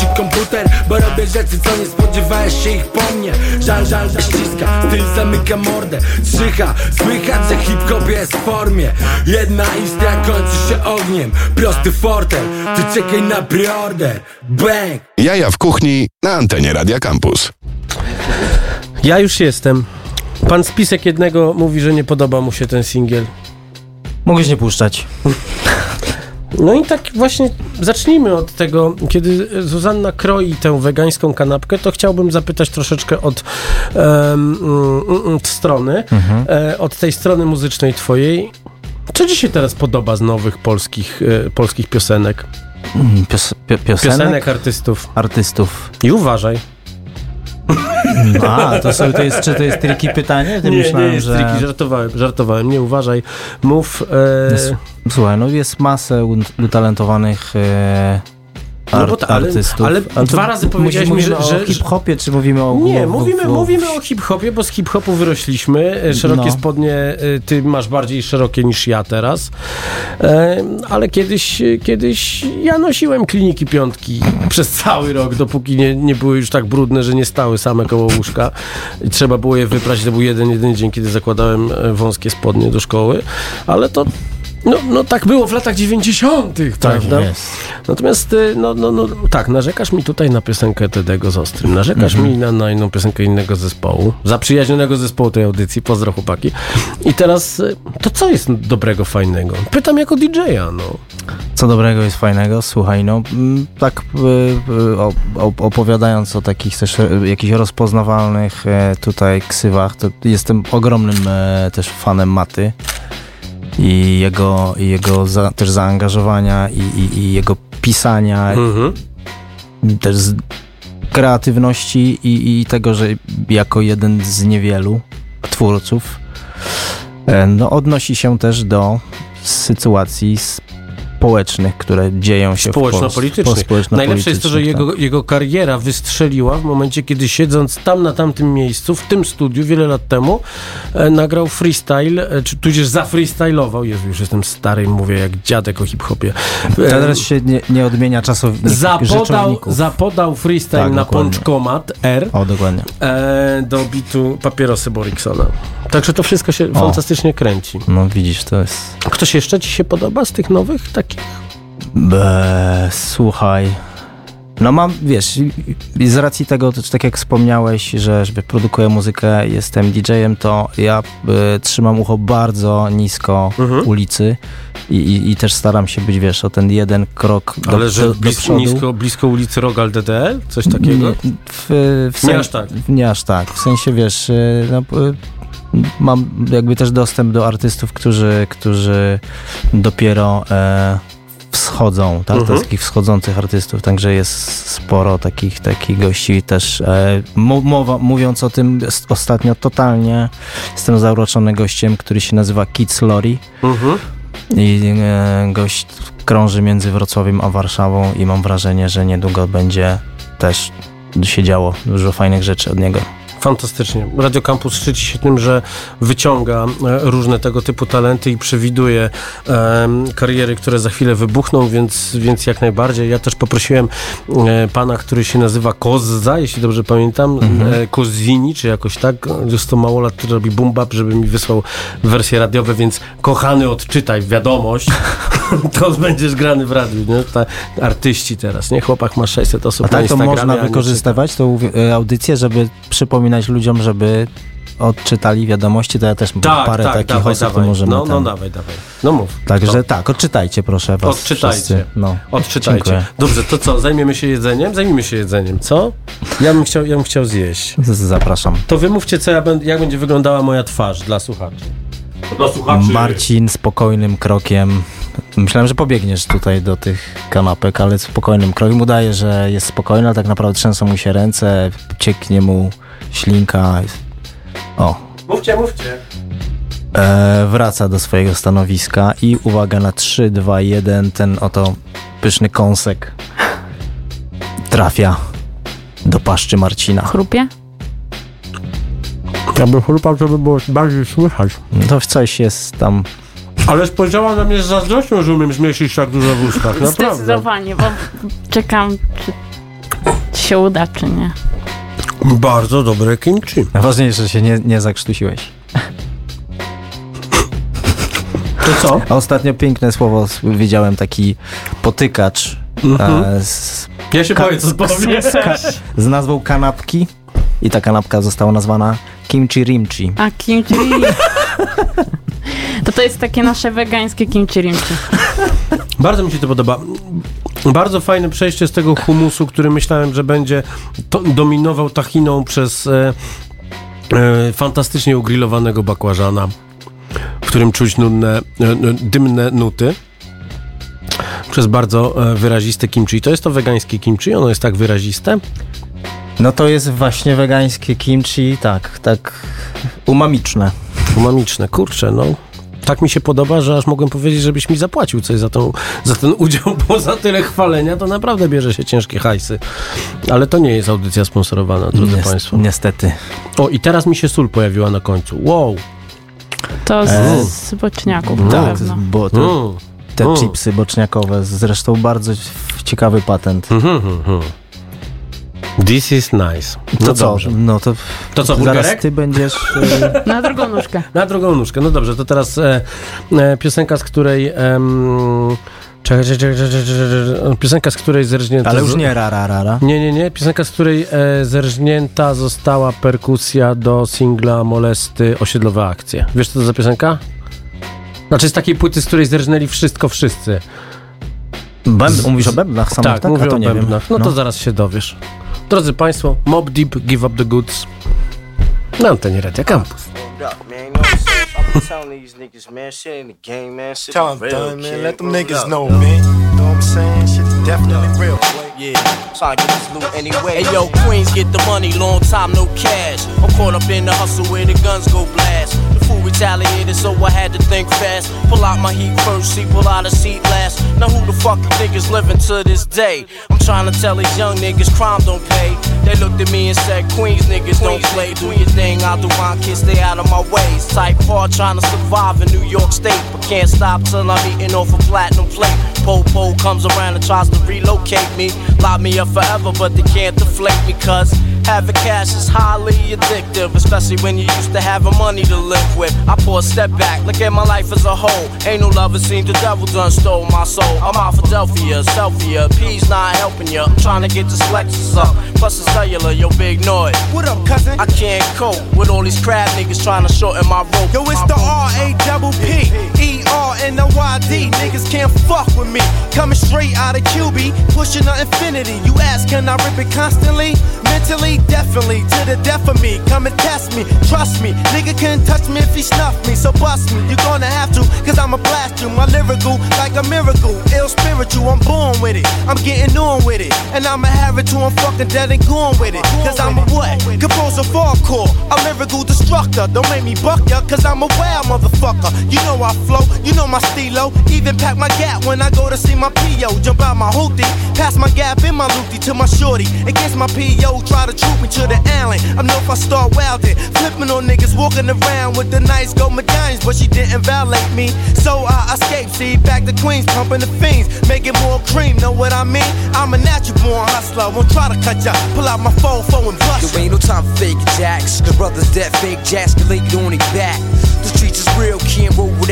ci komputer Bo robię rzeczy, co nie spodziewałeś się ich po mnie Żal, żal, że ściska, styl zamyka mordę Trzycha, słychać, że hip-hop jest w formie Jedna istra kończy się ogniem Prosty fortel, ty czekaj na preorder Bang! Jaja w kuchni na antenie Radia Campus. Ja już jestem. Pan spisek jednego mówi, że nie podoba mu się ten singiel. Mogłeś nie puszczać. No i tak właśnie zacznijmy od tego, kiedy Zuzanna kroi tę wegańską kanapkę, to chciałbym zapytać troszeczkę od, od strony, e, od tej strony muzycznej twojej. Co ci się teraz podoba z nowych polskich, e, polskich piosenek? Mm, Pios, pio, piosenek? Piosenek artystów. artystów. I uważaj. <laughs> A, to, sobie, to jest, czy to jest triki pytanie? Ty nie, myślałem, nie jest że... triki, żartowałem, żartowałem, nie uważaj. Mów... E, Słuchaj, no jest masę utalentowanych e, No ar, bo ta- ale- artystów. ale dwa razy powiedziałeś mi, mówimy że- że- o hip-hopie, czy mówimy o... Nie, mówimy, o- mówimy o hip-hopie, bo z hip-hopu wyrośliśmy. E, Szerokie No. spodnie e, ty masz bardziej szerokie niż ja teraz. E, ale kiedyś, kiedyś ja nosiłem kliniki piątki przez cały rok, dopóki nie, nie były już tak brudne, że nie stały same koło łóżka. I trzeba było je wyprać. To był jeden, jeden dzień, kiedy zakładałem wąskie spodnie do szkoły. Ale to no, no tak było w latach 90., Tak prawda? jest. Natomiast, y, no, no, no, tak, narzekasz mi tutaj na piosenkę Tedego z Ostrym, narzekasz Mhm. mi na, na inną piosenkę innego zespołu, zaprzyjaźnionego zespołu tej audycji, pozdro chłopaki. I teraz, y, to co jest dobrego, fajnego? Pytam jako DJ-a, no. Co dobrego jest fajnego? Słuchaj, no mm, tak y, opowiadając o takich też jakichś rozpoznawalnych tutaj ksywach, to jestem ogromnym też fanem Maty i jego, i jego za, też zaangażowania i, i, i jego pisania, Mhm. też z kreatywności i, i tego, że jako jeden z niewielu twórców e, no, odnosi się też do sytuacji społecznych, które dzieją się w Polsce. Społeczno-politycznych. Po- społeczno-politycznych, Najlepsze jest to, że tak. jego, jego kariera wystrzeliła w momencie, kiedy siedząc tam na tamtym miejscu, w tym studiu wiele lat temu, e, nagrał freestyle, e, czy tudzież zafreestylował. Jezu, już jestem stary, mówię jak dziadek o hip-hopie. E, Teraz się nie, nie odmienia czasowników, Zapodał, zapodał freestyle Tak, na dokładnie. pączkomat R O, dokładnie. e, do bitu papierosy Boriksona. Także to wszystko się O. fantastycznie kręci. No widzisz, to jest... Ktoś jeszcze ci się podoba z tych nowych takich? Be, słuchaj. No mam, wiesz, z racji tego, to, tak jak wspomniałeś, że żeby produkuję muzykę, jestem DJ-em, to ja y, trzymam ucho bardzo nisko Mhm. ulicy i, i, i też staram się być, wiesz, o ten jeden krok do, Ale że do, do blis, przodu. nisko, blisko ulicy Rogal DDL? Coś takiego? Nie, w, w Nie aż tak. Nie aż tak. W sensie, wiesz, y, no, y, mam jakby też dostęp do artystów, którzy, którzy dopiero e, wschodzą, tak? Mhm. Takich wschodzących artystów, także jest sporo takich, takich gości też. E, mo- mowa, mówiąc o tym ostatnio totalnie jestem zauroczony gościem, który się nazywa Kids Lori Mhm. i e, gość krąży między Wrocławiem a Warszawą i mam wrażenie, że niedługo będzie też się działo dużo fajnych rzeczy od niego. Fantastycznie. Radio Campus szczyci się tym, że wyciąga e, różne tego typu talenty i przewiduje kariery, które za chwilę wybuchną, więc, więc jak najbardziej. Ja też poprosiłem e, pana, który się nazywa Kozza, jeśli dobrze pamiętam, e, Kozini, czy jakoś tak. Jest to małolat, który robi boom bap, żeby mi wysłał wersje radiowe, więc kochany, odczytaj wiadomość. <laughs> to będziesz grany w radiu, nie? Ta, artyści teraz, nie? Chłopak ma 600 osób A tak to można wykorzystywać tą audycję, żeby przypominać ludziom, żeby odczytali wiadomości, to ja też Tak, parę tak, takich dawaj, osób dawaj. możemy No, no, tam. dawaj, dawaj. No mów. Także No. tak, odczytajcie proszę was Odczytajcie. wszyscy. No. Odczytajcie. Dziękuję. Dobrze, to co, zajmiemy się jedzeniem? Zajmijmy się jedzeniem, co? Ja bym chciał, ja bym chciał zjeść. <laughs> Zapraszam. To wymówcie, co ja będę, jak będzie wyglądała moja twarz dla słuchaczy. Dla słuchaczy. Marcin spokojnym krokiem. Myślałem, że pobiegniesz tutaj do tych kanapek, ale spokojnym krokiem. Udaje, że jest spokojny, ale tak naprawdę trzęsą mu się ręce, cieknie mu ślinka. O, Mówcie, mówcie. e, wraca do swojego stanowiska i uwaga na 3, 2, 1, ten oto pyszny kąsek trafia do paszczy Marcina. Chrupie? Ja bym chrupał, to by było bardziej słychać. To coś jest tam. Ale spojrzała na mnie z zazdrością, że umiem zmieścić tak dużo w ustach, <laughs> naprawdę. Zdecydowanie, bo czekam, czy się uda, czy nie. Bardzo dobre kimchi. Najważniejsze, że się nie, nie zakrztusiłeś. To co? A ostatnio piękne słowo widziałem, taki potykacz Mhm. e, z, Ja się Ka- boję, co powiesz. z nazwą kanapki i ta kanapka została nazwana kimchi rimchi. A kimchi... To to jest takie nasze wegańskie kimchi rimchi. Bardzo mi się to podoba. Bardzo fajne przejście z tego humusu, który myślałem, że będzie dominował tachiną przez e, e, fantastycznie ugrillowanego bakłażana, w którym czuć nudne, e, e, dymne nuty. Przez bardzo e, wyraziste kimchi. To jest to wegańskie kimchi, ono jest tak wyraziste. No to jest właśnie wegańskie kimchi, tak, tak umamiczne. Umamiczne, kurczę, no. Tak mi się podoba, że aż mogłem powiedzieć, żebyś mi zapłacił coś za, tą, za ten udział, <laughs> bo za tyle chwalenia to naprawdę bierze się ciężkie hajsy. Ale to nie jest audycja sponsorowana, drodzy Nies- Państwo. Niestety. O, i teraz mi się sól pojawiła na końcu. Wow. To z, E, z boczniaków na Tak, bo te, Mm. te Mm. chipsy boczniakowe, zresztą bardzo ciekawy patent. Mhm, mhm. This is nice. No To co? dobrze. No to, To co, zaraz ty będziesz... e, <laughs> Na drugą nóżkę. Na drugą nóżkę. No dobrze, to teraz e, e, piosenka, z której... Em, czekaj, czekaj, czekaj, czekaj, czekaj, czekaj, piosenka, z której zerżnięta... ale już nie rara, rara. Nie, nie, nie. Piosenka, z której e, zerżnięta została perkusja do singla Molesty Osiedlowe Akcje. Wiesz, co to za piosenka? Znaczy z takiej płyty, z której zerżnęli wszystko wszyscy. Bęb, mówisz o bębnach samych, tak, tak? mówię A to o nie wiem. bębnach. No, to zaraz się dowiesz. Drodzy Państwo, Mob Deep, Give Up The Goods. Na antenie Radia Campus. man. You know what I'm saying? I'm telling these niggas, man, shit in the game, man. Shit Tell is 'em, real, man. kid. Let them Word niggas up, know, dog. man. You know what I'm saying? Shit's definitely real. Yeah, trying to get this loot anyway. Hey yo, Queens get the money, long time no cash. I'm caught up in the hustle where the guns go blast. Retaliated, so I had to think fast. Pull out my heat first, see, pull out a seat last. Now who the fuck you think is living to this day? I'm trying to tell these young niggas crime don't pay. They looked at me and said, Queens niggas don't play. Do your thing, I'll do mine, kid, stay out of my ways. Type hard trying to survive in New York State, but can't stop till I'm eating off a platinum plate. Popo comes around and tries to relocate me. Lock me up forever, but they can't deflate me, cuz having cash is highly addictive, especially when you used to having money to live with. I pull a step back, look at my life as a whole. Ain't no lover seen the devil done stole my soul. I'm out Philadelphia, selfie, P's not helping ya. I'm trying to get this Lexus up, plus the cellular, yo, big noise. What up, cousin? I can't cope with all these crab niggas trying to shorten my rope. Yo, it's the. R A double P E R N O Y D. Niggas can't fuck with me. Coming straight out of QB, pushing the infinity. You ask, can I rip it constantly? Mentally, definitely, to the death of me. Come and test me, trust me. Nigga can't touch me if he snuff me, so bust me. You're gonna have to, cause I'ma blast you. My lyrical, like a miracle. Ill spiritual, I'm born with it. I'm getting on with it. And I'ma have it till I'm fucking dead and gone with it. Cause I'm a what? Composer hardcore, a lyrical destructor. Don't make me buck ya, cause I'm a wild motherfucker. You know I flow, you know my stilo. Even pack my gap when I go to see my PO. Jump out my hoopty, pass my gap in my loopty to my shorty. Against my PO, try to troop me to the alley. I know if I start wildin', flipping on niggas, walking around with the nice gold medallions, but she didn't violate me. So I escaped, see, back to Queens, pumping the fiends, making more cream, know what I mean? I'm a natural born hustler, won't try to cut ya, pull out my phone, phone and bust There ain't no time for fake jacks. Cause brothers dead fake jacks can lay it on their back. The streets is real, can't roll without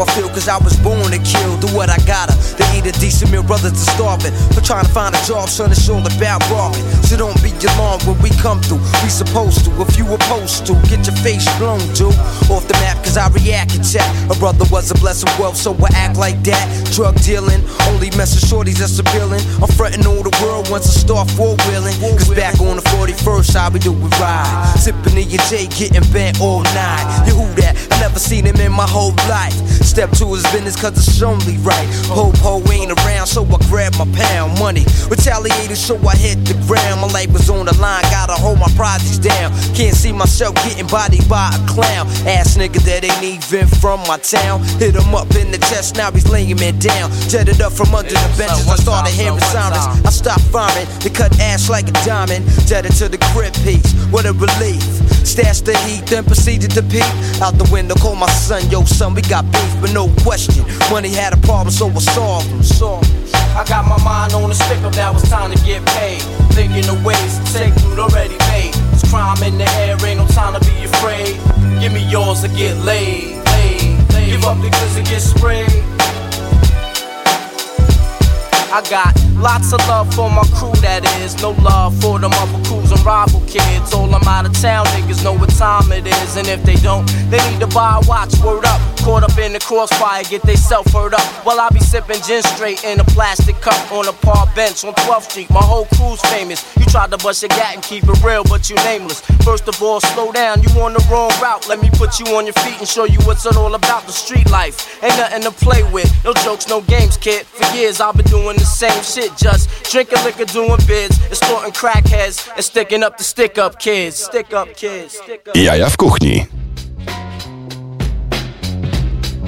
I feel cause I was born to kill. Do what I gotta to eat a decent meal, brothers are starving. For trying to find a job, son, it's all about barking. So don't be alarmed when we come through. We supposed to, if you opposed to, get your face blown, dude. Off the map cause I react and chat. A brother was a blessing wealth, so I act like that. Drug dealing, only messing shorties that's appealing. I'm fronting all the world once I start four wheeling. Cause back on the 41st, how we do we ride. Sipping E and J, getting bent all night. You who that? I never seen him in my whole life. Step to his business cause it's only right. Hope ho ain't around, so I grab my pound money. Retaliated, so I hit the ground. My life was on the line, gotta hold my projects down. Can't see myself getting bodied by a clown. Ass nigga that ain't even from my town. Hit him up in the chest, now he's laying me down. Jetted up from under the benches, I started hearing sirens. I stopped firing, they cut ass like a diamond. Jetted to the crib piece, what a relief. Stashed the heat, then proceeded to peek. Out the window, call my son, yo son, we got beef, but no question. Money had a problem, so I solved them. Him. I got my mind on the stick up, now it's time to get paid. Thinking of ways to take loot already made. There's crime in the air, ain't no time to be afraid. Give me yours or get laid. laid, laid. Give up the goods and get sprayed. I got lots of love for my crew, that is. No love for them other crews and rival kids. All them out of town niggas know what time it is. And if they don't, they need to buy a watch. Word up. Caught up in the crossfire, get they self hurt up. While I be sipping gin straight in a plastic cup on a park bench on 12th Street. My whole crew's famous. You tried to bust your gat and keep it real, but you nameless. First of all, slow down, you on the wrong route. Let me put you on your feet and show you what's it all about. The street life ain't nothing to play with. No jokes, no games, kid. For years I've been doing the same shit, just drinking liquor, doing bids, extorting crackheads, and sticking up the stick up kids. Stick up kids. Jaja w kuchni.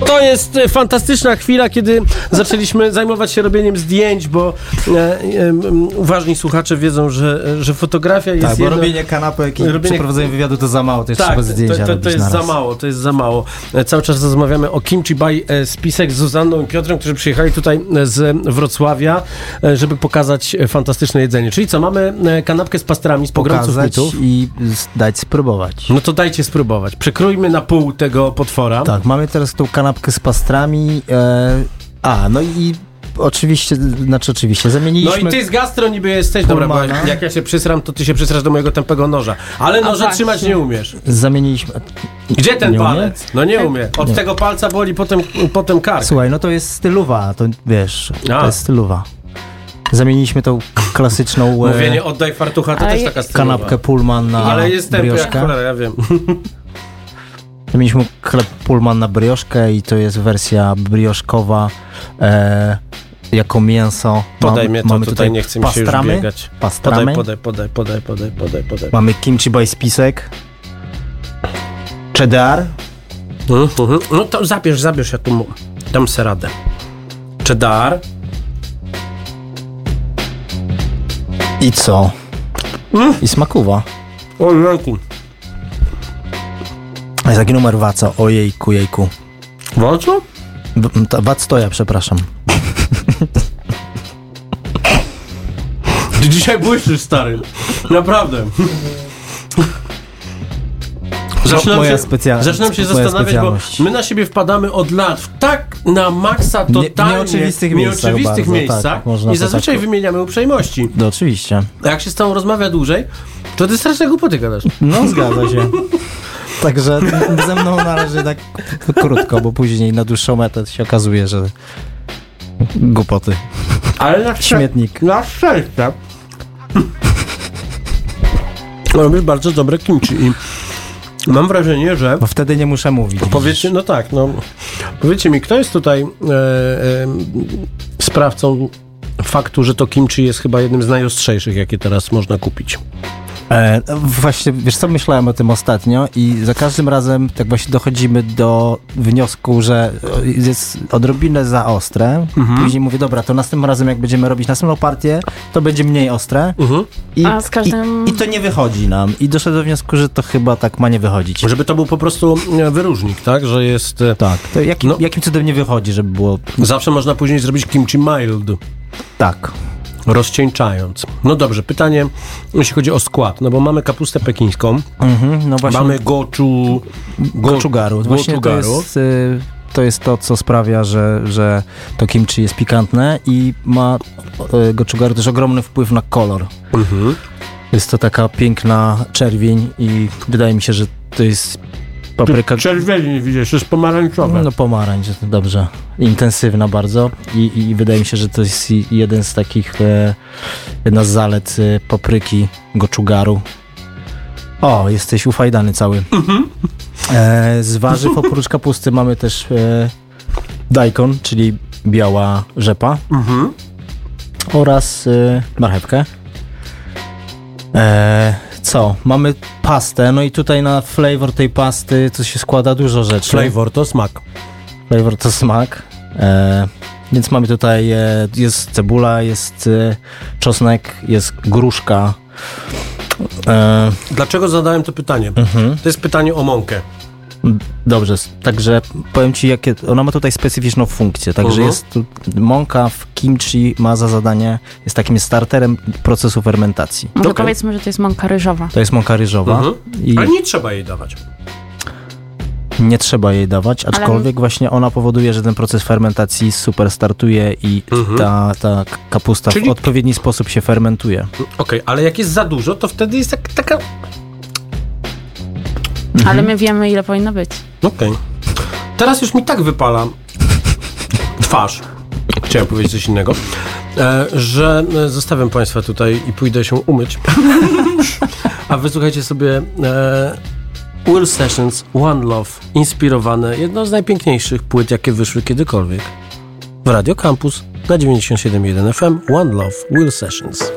To jest e, fantastyczna chwila, kiedy zaczęliśmy zajmować się robieniem zdjęć, bo e, e, uważni słuchacze wiedzą, że, że fotografia jest Tak, bo jedno- robienie kanapek i robienie- przeprowadzenie wywiadu to za mało, to jeszcze tak, trzeba zdjęcia to, to, to jest za mało, to jest za mało. E, Cały czas rozmawiamy o Kimchi by e, Spisek z Zuzanną i Piotrem, którzy przyjechali tutaj e, z Wrocławia, e, żeby pokazać e, fantastyczne jedzenie. Czyli co, mamy e, kanapkę z pastrami z pogromców mitów. i dać spróbować. No to dajcie spróbować. Przekrójmy na pół tego potwora. Tak, mamy teraz tą kanapkę z pastrami. E, a, no i oczywiście, znaczy oczywiście, No zamieniliśmy... i ty z gastro niby jesteś, dobra, bo jak ja się przysram, to ty się przysrasz do mojego tępego noża. Ale A noże właśnie. trzymać nie umiesz. Zamieniliśmy... Gdzie ten Nie umie? palec? No nie umie. Od Nie. tego palca boli potem, potem kark. Słuchaj, no to jest stylowa, to wiesz, A. to jest stylowa. Zamieniliśmy tą klasyczną e, oddaj fartucha, to też taka stylowa. kanapkę Pullman na Ale jest tępy jak cholera, ja wiem. <laughs> Zamieniliśmy chleb Pullman na brioszkę i to jest wersja brioszkowa e, jako mięso. Podaj Mam- mnie to, mamy tutaj nie chce mi się już pastramy, biegać. Pastramy. Podaj, podaj, podaj, podaj, podaj, podaj. Mamy kimchi by spisek. Cheddar. Mhm. No to zabierz, zabierz, ja tu dam se radę. Cheddar. I co? Mm. I smakuwa. O jejku. A Jest taki numer waca. Ojejku, jejku. Walczo? W- ta- Wac stoja, przepraszam. Ty dzisiaj błyszczysz, stary. Naprawdę. Zaczynam moja się, specja- zaczynam się zastanawiać, bo my na siebie wpadamy od lat w tak na maksa Nie- totalnie nieoczywistych miejscach nieoczywistych bardzo, miejscach tak, i zazwyczaj tak- wymieniamy uprzejmości. No oczywiście. A jak się z tobą rozmawia dłużej, to ty straszne głupoty gadasz. No zgadza się. <laughs> Także ze mną należy tak krótko, bo później na dłuższą metę się okazuje, że głupoty. Ale na szczę- Śmietnik. Na szczęście. Robisz bardzo dobre kimchi i mam wrażenie, że Bo wtedy nie muszę mówić. Powiedzcie, no tak, no. Powiedzcie mi, kto jest tutaj e, e, sprawcą faktu, że to kimchi jest chyba jednym z najostrzejszych, jakie teraz można kupić. E, właśnie, wiesz co, myślałem o tym ostatnio i za każdym razem tak właśnie dochodzimy do wniosku, że e, jest odrobinę za ostre. Mhm. Później mówię, dobra, to następnym razem jak będziemy robić następną partię, to będzie mniej ostre. Mhm. I, A z każdym- i, I to nie wychodzi nam. I doszedłem do wniosku, że to chyba tak ma nie wychodzić. Żeby to był po prostu e, wyróżnik, tak? Że jest... e, Tak. To jakim, No. jakim cudem nie wychodzi, żeby było Zawsze można później zrobić kimchi mild. tak. Rozcieńczając. No dobrze, pytanie, jeśli chodzi o skład, no bo mamy kapustę pekińską, Mhm, no właśnie. mamy goczu... Go, Goczugaru. Właśnie to jest, y, to jest to, co sprawia, że, że to kimchi jest pikantne i ma y, goczugaru też ogromny wpływ na kolor. Mhm. Jest to taka piękna czerwień i wydaje mi się, że to jest papryka... Czerwieni widzisz, jest pomarańczowe. No pomarańcz, dobrze. Intensywna bardzo i, i wydaje mi się, że to jest jeden z takich, e, jedna z zalet e, papryki goczugaru. O, jesteś ufajdany cały. E, z warzyw oprócz kapusty mamy też e, daikon, czyli biała rzepa Mhm. oraz e, marchewkę. E, co? Mamy pastę, no i tutaj na flavor tej pasty to się składa dużo rzeczy. Flavor to smak. Flavor to smak. E, więc mamy tutaj, e, jest cebula, jest e, czosnek, jest gruszka. E, Dlaczego zadałem to pytanie? mhm. To jest pytanie o mąkę. Dobrze, także powiem Ci, jakie ona ma tutaj specyficzną funkcję. Także Mhm. jest tu, mąka w kimchi ma za zadanie, jest takim starterem procesu fermentacji. Może Okej. powiedzmy, że to jest mąka ryżowa. To jest mąka ryżowa Mhm. i Ale nie trzeba jej dawać. nie trzeba jej dawać, aczkolwiek właśnie ona powoduje, że ten proces fermentacji super startuje i Mhm. ta, ta kapusta Czyli- w odpowiedni sposób się fermentuje. Okej, ale jak jest za dużo, to wtedy jest tak, taka... Ale my wiemy, ile powinno być. Okej. Teraz już mi tak wypala twarz. Chciałem powiedzieć coś innego. E, że e, zostawiam Państwa tutaj i pójdę się umyć. A wysłuchajcie sobie e, Will Sessions One Love, inspirowane, jedną z najpiękniejszych płyt, jakie wyszły kiedykolwiek. W Radio Campus na 97.1 FM One Love, Will Sessions.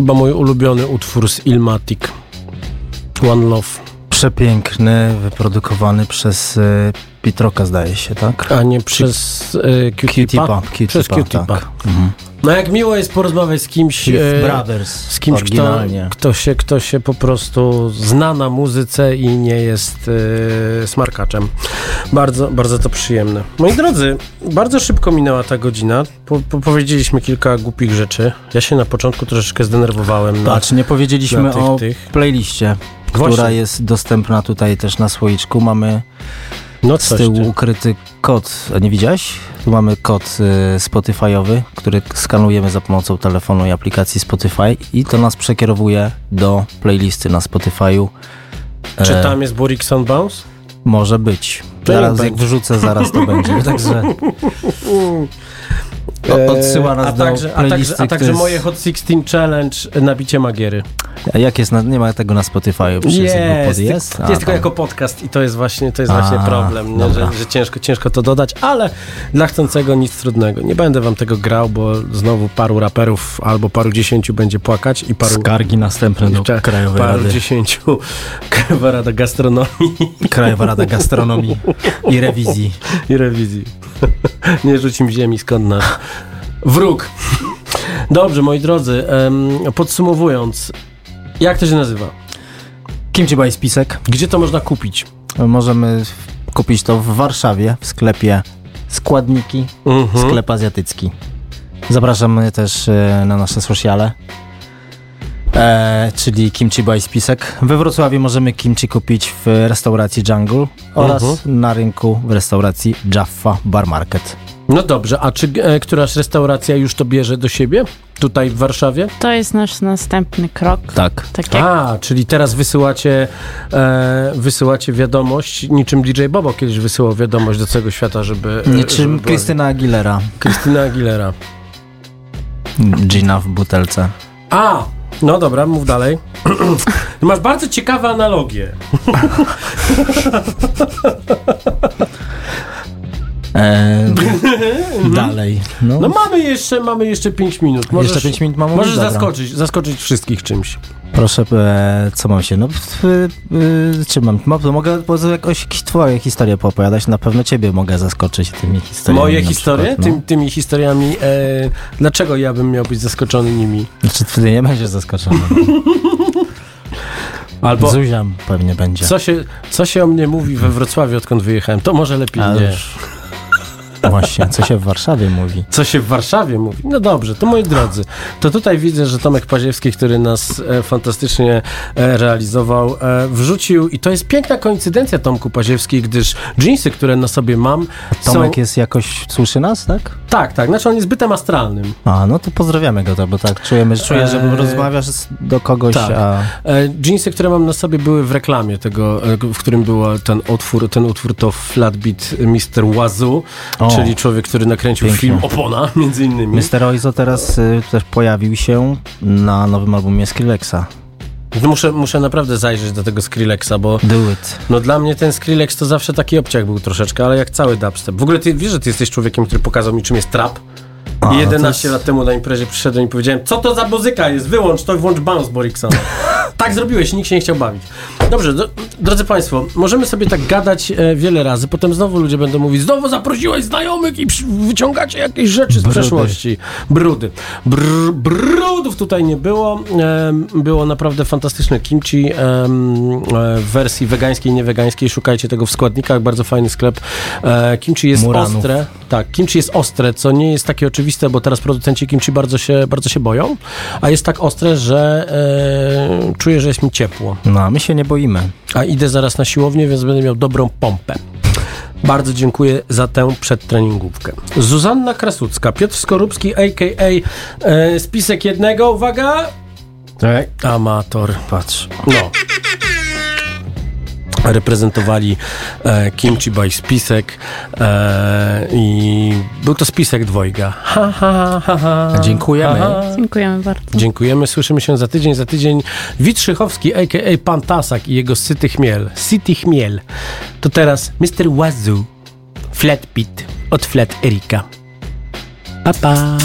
Chyba mój ulubiony utwór z Ilmatic. One Love. Przepiękny, wyprodukowany przez y, Pitroka zdaje się, tak? A nie przez y, Q-Tipa. Q-Tipa. Przez Q-Tipa. tak. Mhm. No jak miło jest porozmawiać z kimś, e, Brothers, z kimś, kto, kto, się, kto się po prostu zna na muzyce i nie jest e, smarkaczem. Bardzo, bardzo to przyjemne. Moi drodzy, bardzo szybko minęła ta godzina. Po, po, powiedzieliśmy kilka głupich rzeczy. Ja się na początku troszeczkę zdenerwowałem. Na, Patrz, nie powiedzieliśmy na tych, o tych. playliście, Właśnie. która jest dostępna tutaj też na słoiczku. Mamy No z tyłu ty. ukryty kod. A nie widziałeś? Tu mamy kod y, Spotify'owy, który skanujemy za pomocą telefonu i aplikacji Spotify i to nas przekierowuje do playlisty na Spotify'u. Czy E, tam jest Borikson Bounce? Może być. Zaraz jak wrzucę, zaraz to będzie. <laughs> Także <laughs> odsyła nas a do także, a także, a także który moje jest- Hot 16 Challenge na bicie Magiery. A jak jest? Na, nie ma tego na pod Jest, jest. jest tylko jako podcast i to jest właśnie, to jest właśnie problem, nie? Że, że ciężko, ciężko to dodać, ale dla chcącego nic trudnego. Nie będę wam tego grał, bo znowu paru raperów albo paru dziesięciu będzie płakać i paru... Skargi następne do Krajowej paru Rady. dziesięciu <laughs> Krajowa Rada Gastronomii Krajowa Rada Gastronomii i Rewizji. i Rewizji. <laughs> Nie rzuć im ziemi, skąd nasz wróg. Dobrze, moi drodzy, podsumowując, jak to się nazywa? Kimchi Boy spisek. Gdzie to można kupić? Możemy kupić to w Warszawie, w sklepie Składniki, Mhm. sklep azjatycki. Zapraszamy też e, na nasze sociale, e, czyli Kimchi Boy spisek. We Wrocławiu możemy kimchi kupić w restauracji Jungle oraz Mhm. na rynku w restauracji Jaffa Bar Market. No dobrze, a czy e, któraś restauracja już to bierze do siebie? Tutaj w Warszawie? To jest nasz następny krok. Tak. Tak jak A, czyli teraz wysyłacie, e, wysyłacie wiadomość, niczym DJ Bobo kiedyś wysyłał wiadomość do całego świata, żeby... e, Niczym żeby była- Krystyna Aguilera, Krystyna Aguilera. Gina w butelce. A, no dobra, mów dalej. <clears throat> Masz bardzo ciekawe analogie. <laughs> E, dalej. No, No mamy jeszcze, mamy jeszcze 5 minut. Możesz, Jeszcze pięć minut mam Możesz? Dobra. zaskoczyć, zaskoczyć wszystkich czymś. Proszę, e, co mam się? No, w, e, czym mam? Mo- Mogę jakoś twoje historie poopowiadać. Na pewno ciebie mogę zaskoczyć tymi historiami. Moje historie? przykład, no. Tym, tymi historiami. E, dlaczego ja bym miał być zaskoczony nimi? Znaczy, ty nie będziesz zaskoczony. <laughs> Albo Zuzia pewnie będzie. co się, co się o mnie mówi we Wrocławiu, odkąd wyjechałem? To może lepiej A, nie. już. Właśnie, co się w Warszawie mówi. Co się w Warszawie mówi? No dobrze, to moi drodzy, to tutaj widzę, że Tomek Paziewski, który nas e, fantastycznie e, realizował, e, wrzucił i to jest piękna koincydencja Tomku Paziewski, gdyż jeansy, które na sobie mam Tomek jest jakoś, słyszy nas, tak? Tak, tak, znaczy on jest bytem astralnym. A, no to pozdrawiamy go, to, bo tak czujemy, czuję, że Eee, rozmawiasz do kogoś, tak. a... E, jeansy, które mam na sobie były w reklamie tego, e, w którym był ten utwór, ten utwór to Flatbeat Mr. Wazoo, O. czyli człowiek, który nakręcił Pięknie. film Opona, <laughs> między innymi. Mr. Oizo teraz y, też pojawił się na nowym albumie Skrillexa. Muszę, muszę naprawdę zajrzeć do tego Skrillexa, bo Do it. no dla mnie ten Skrillex to zawsze taki obciach był troszeczkę, ale jak cały dubstep. W ogóle ty wiesz, że ty jesteś człowiekiem, który pokazał mi czym jest trap? A, I no to 11 jest- lat temu na imprezie przyszedłem i powiedziałem, co to za muzyka jest, wyłącz to włącz bounce Borikson. <laughs> tak zrobiłeś, nikt się nie chciał bawić. Dobrze, do, drodzy Państwo, możemy sobie tak gadać e, wiele razy, potem znowu ludzie będą mówić, znowu zaprosiłeś znajomych i przy, wyciągacie jakieś rzeczy z Brudy. przeszłości. Brudy. Br, brudów tutaj nie było. Em, było naprawdę fantastyczne kimchi e, w wersji wegańskiej, niewegańskiej. Szukajcie tego w składnikach, bardzo fajny sklep. E, kimchi jest Muranów. ostre. Tak, kimchi jest ostre, co nie jest takie oczywiste, bo teraz producenci kimchi bardzo się, bardzo się boją, a jest tak ostre, że e, czuję, że jest mi ciepło. No, a my się nie boimy. A idę zaraz na siłownię, więc będę miał dobrą pompę. Bardzo dziękuję za tę przedtreningówkę. Zuzanna Krasucka, Piotr Skorupski, a.k.a. E, spisek jednego, uwaga! Tak. Amator. Patrz. No. Reprezentowali e, Kimchi by Spisek e, i był to Spisek dwojga. Ha, ha, ha, ha. Dziękujemy. Ha, ha. Dziękujemy bardzo. Dziękujemy, słyszymy się za tydzień. Za tydzień Witrzychowski, a.k.a. Pan Tasak i jego Syty Chmiel. City Chmiel. To teraz Mr. Wazoo, Flat Pit od Flat Erika. Pa, pa.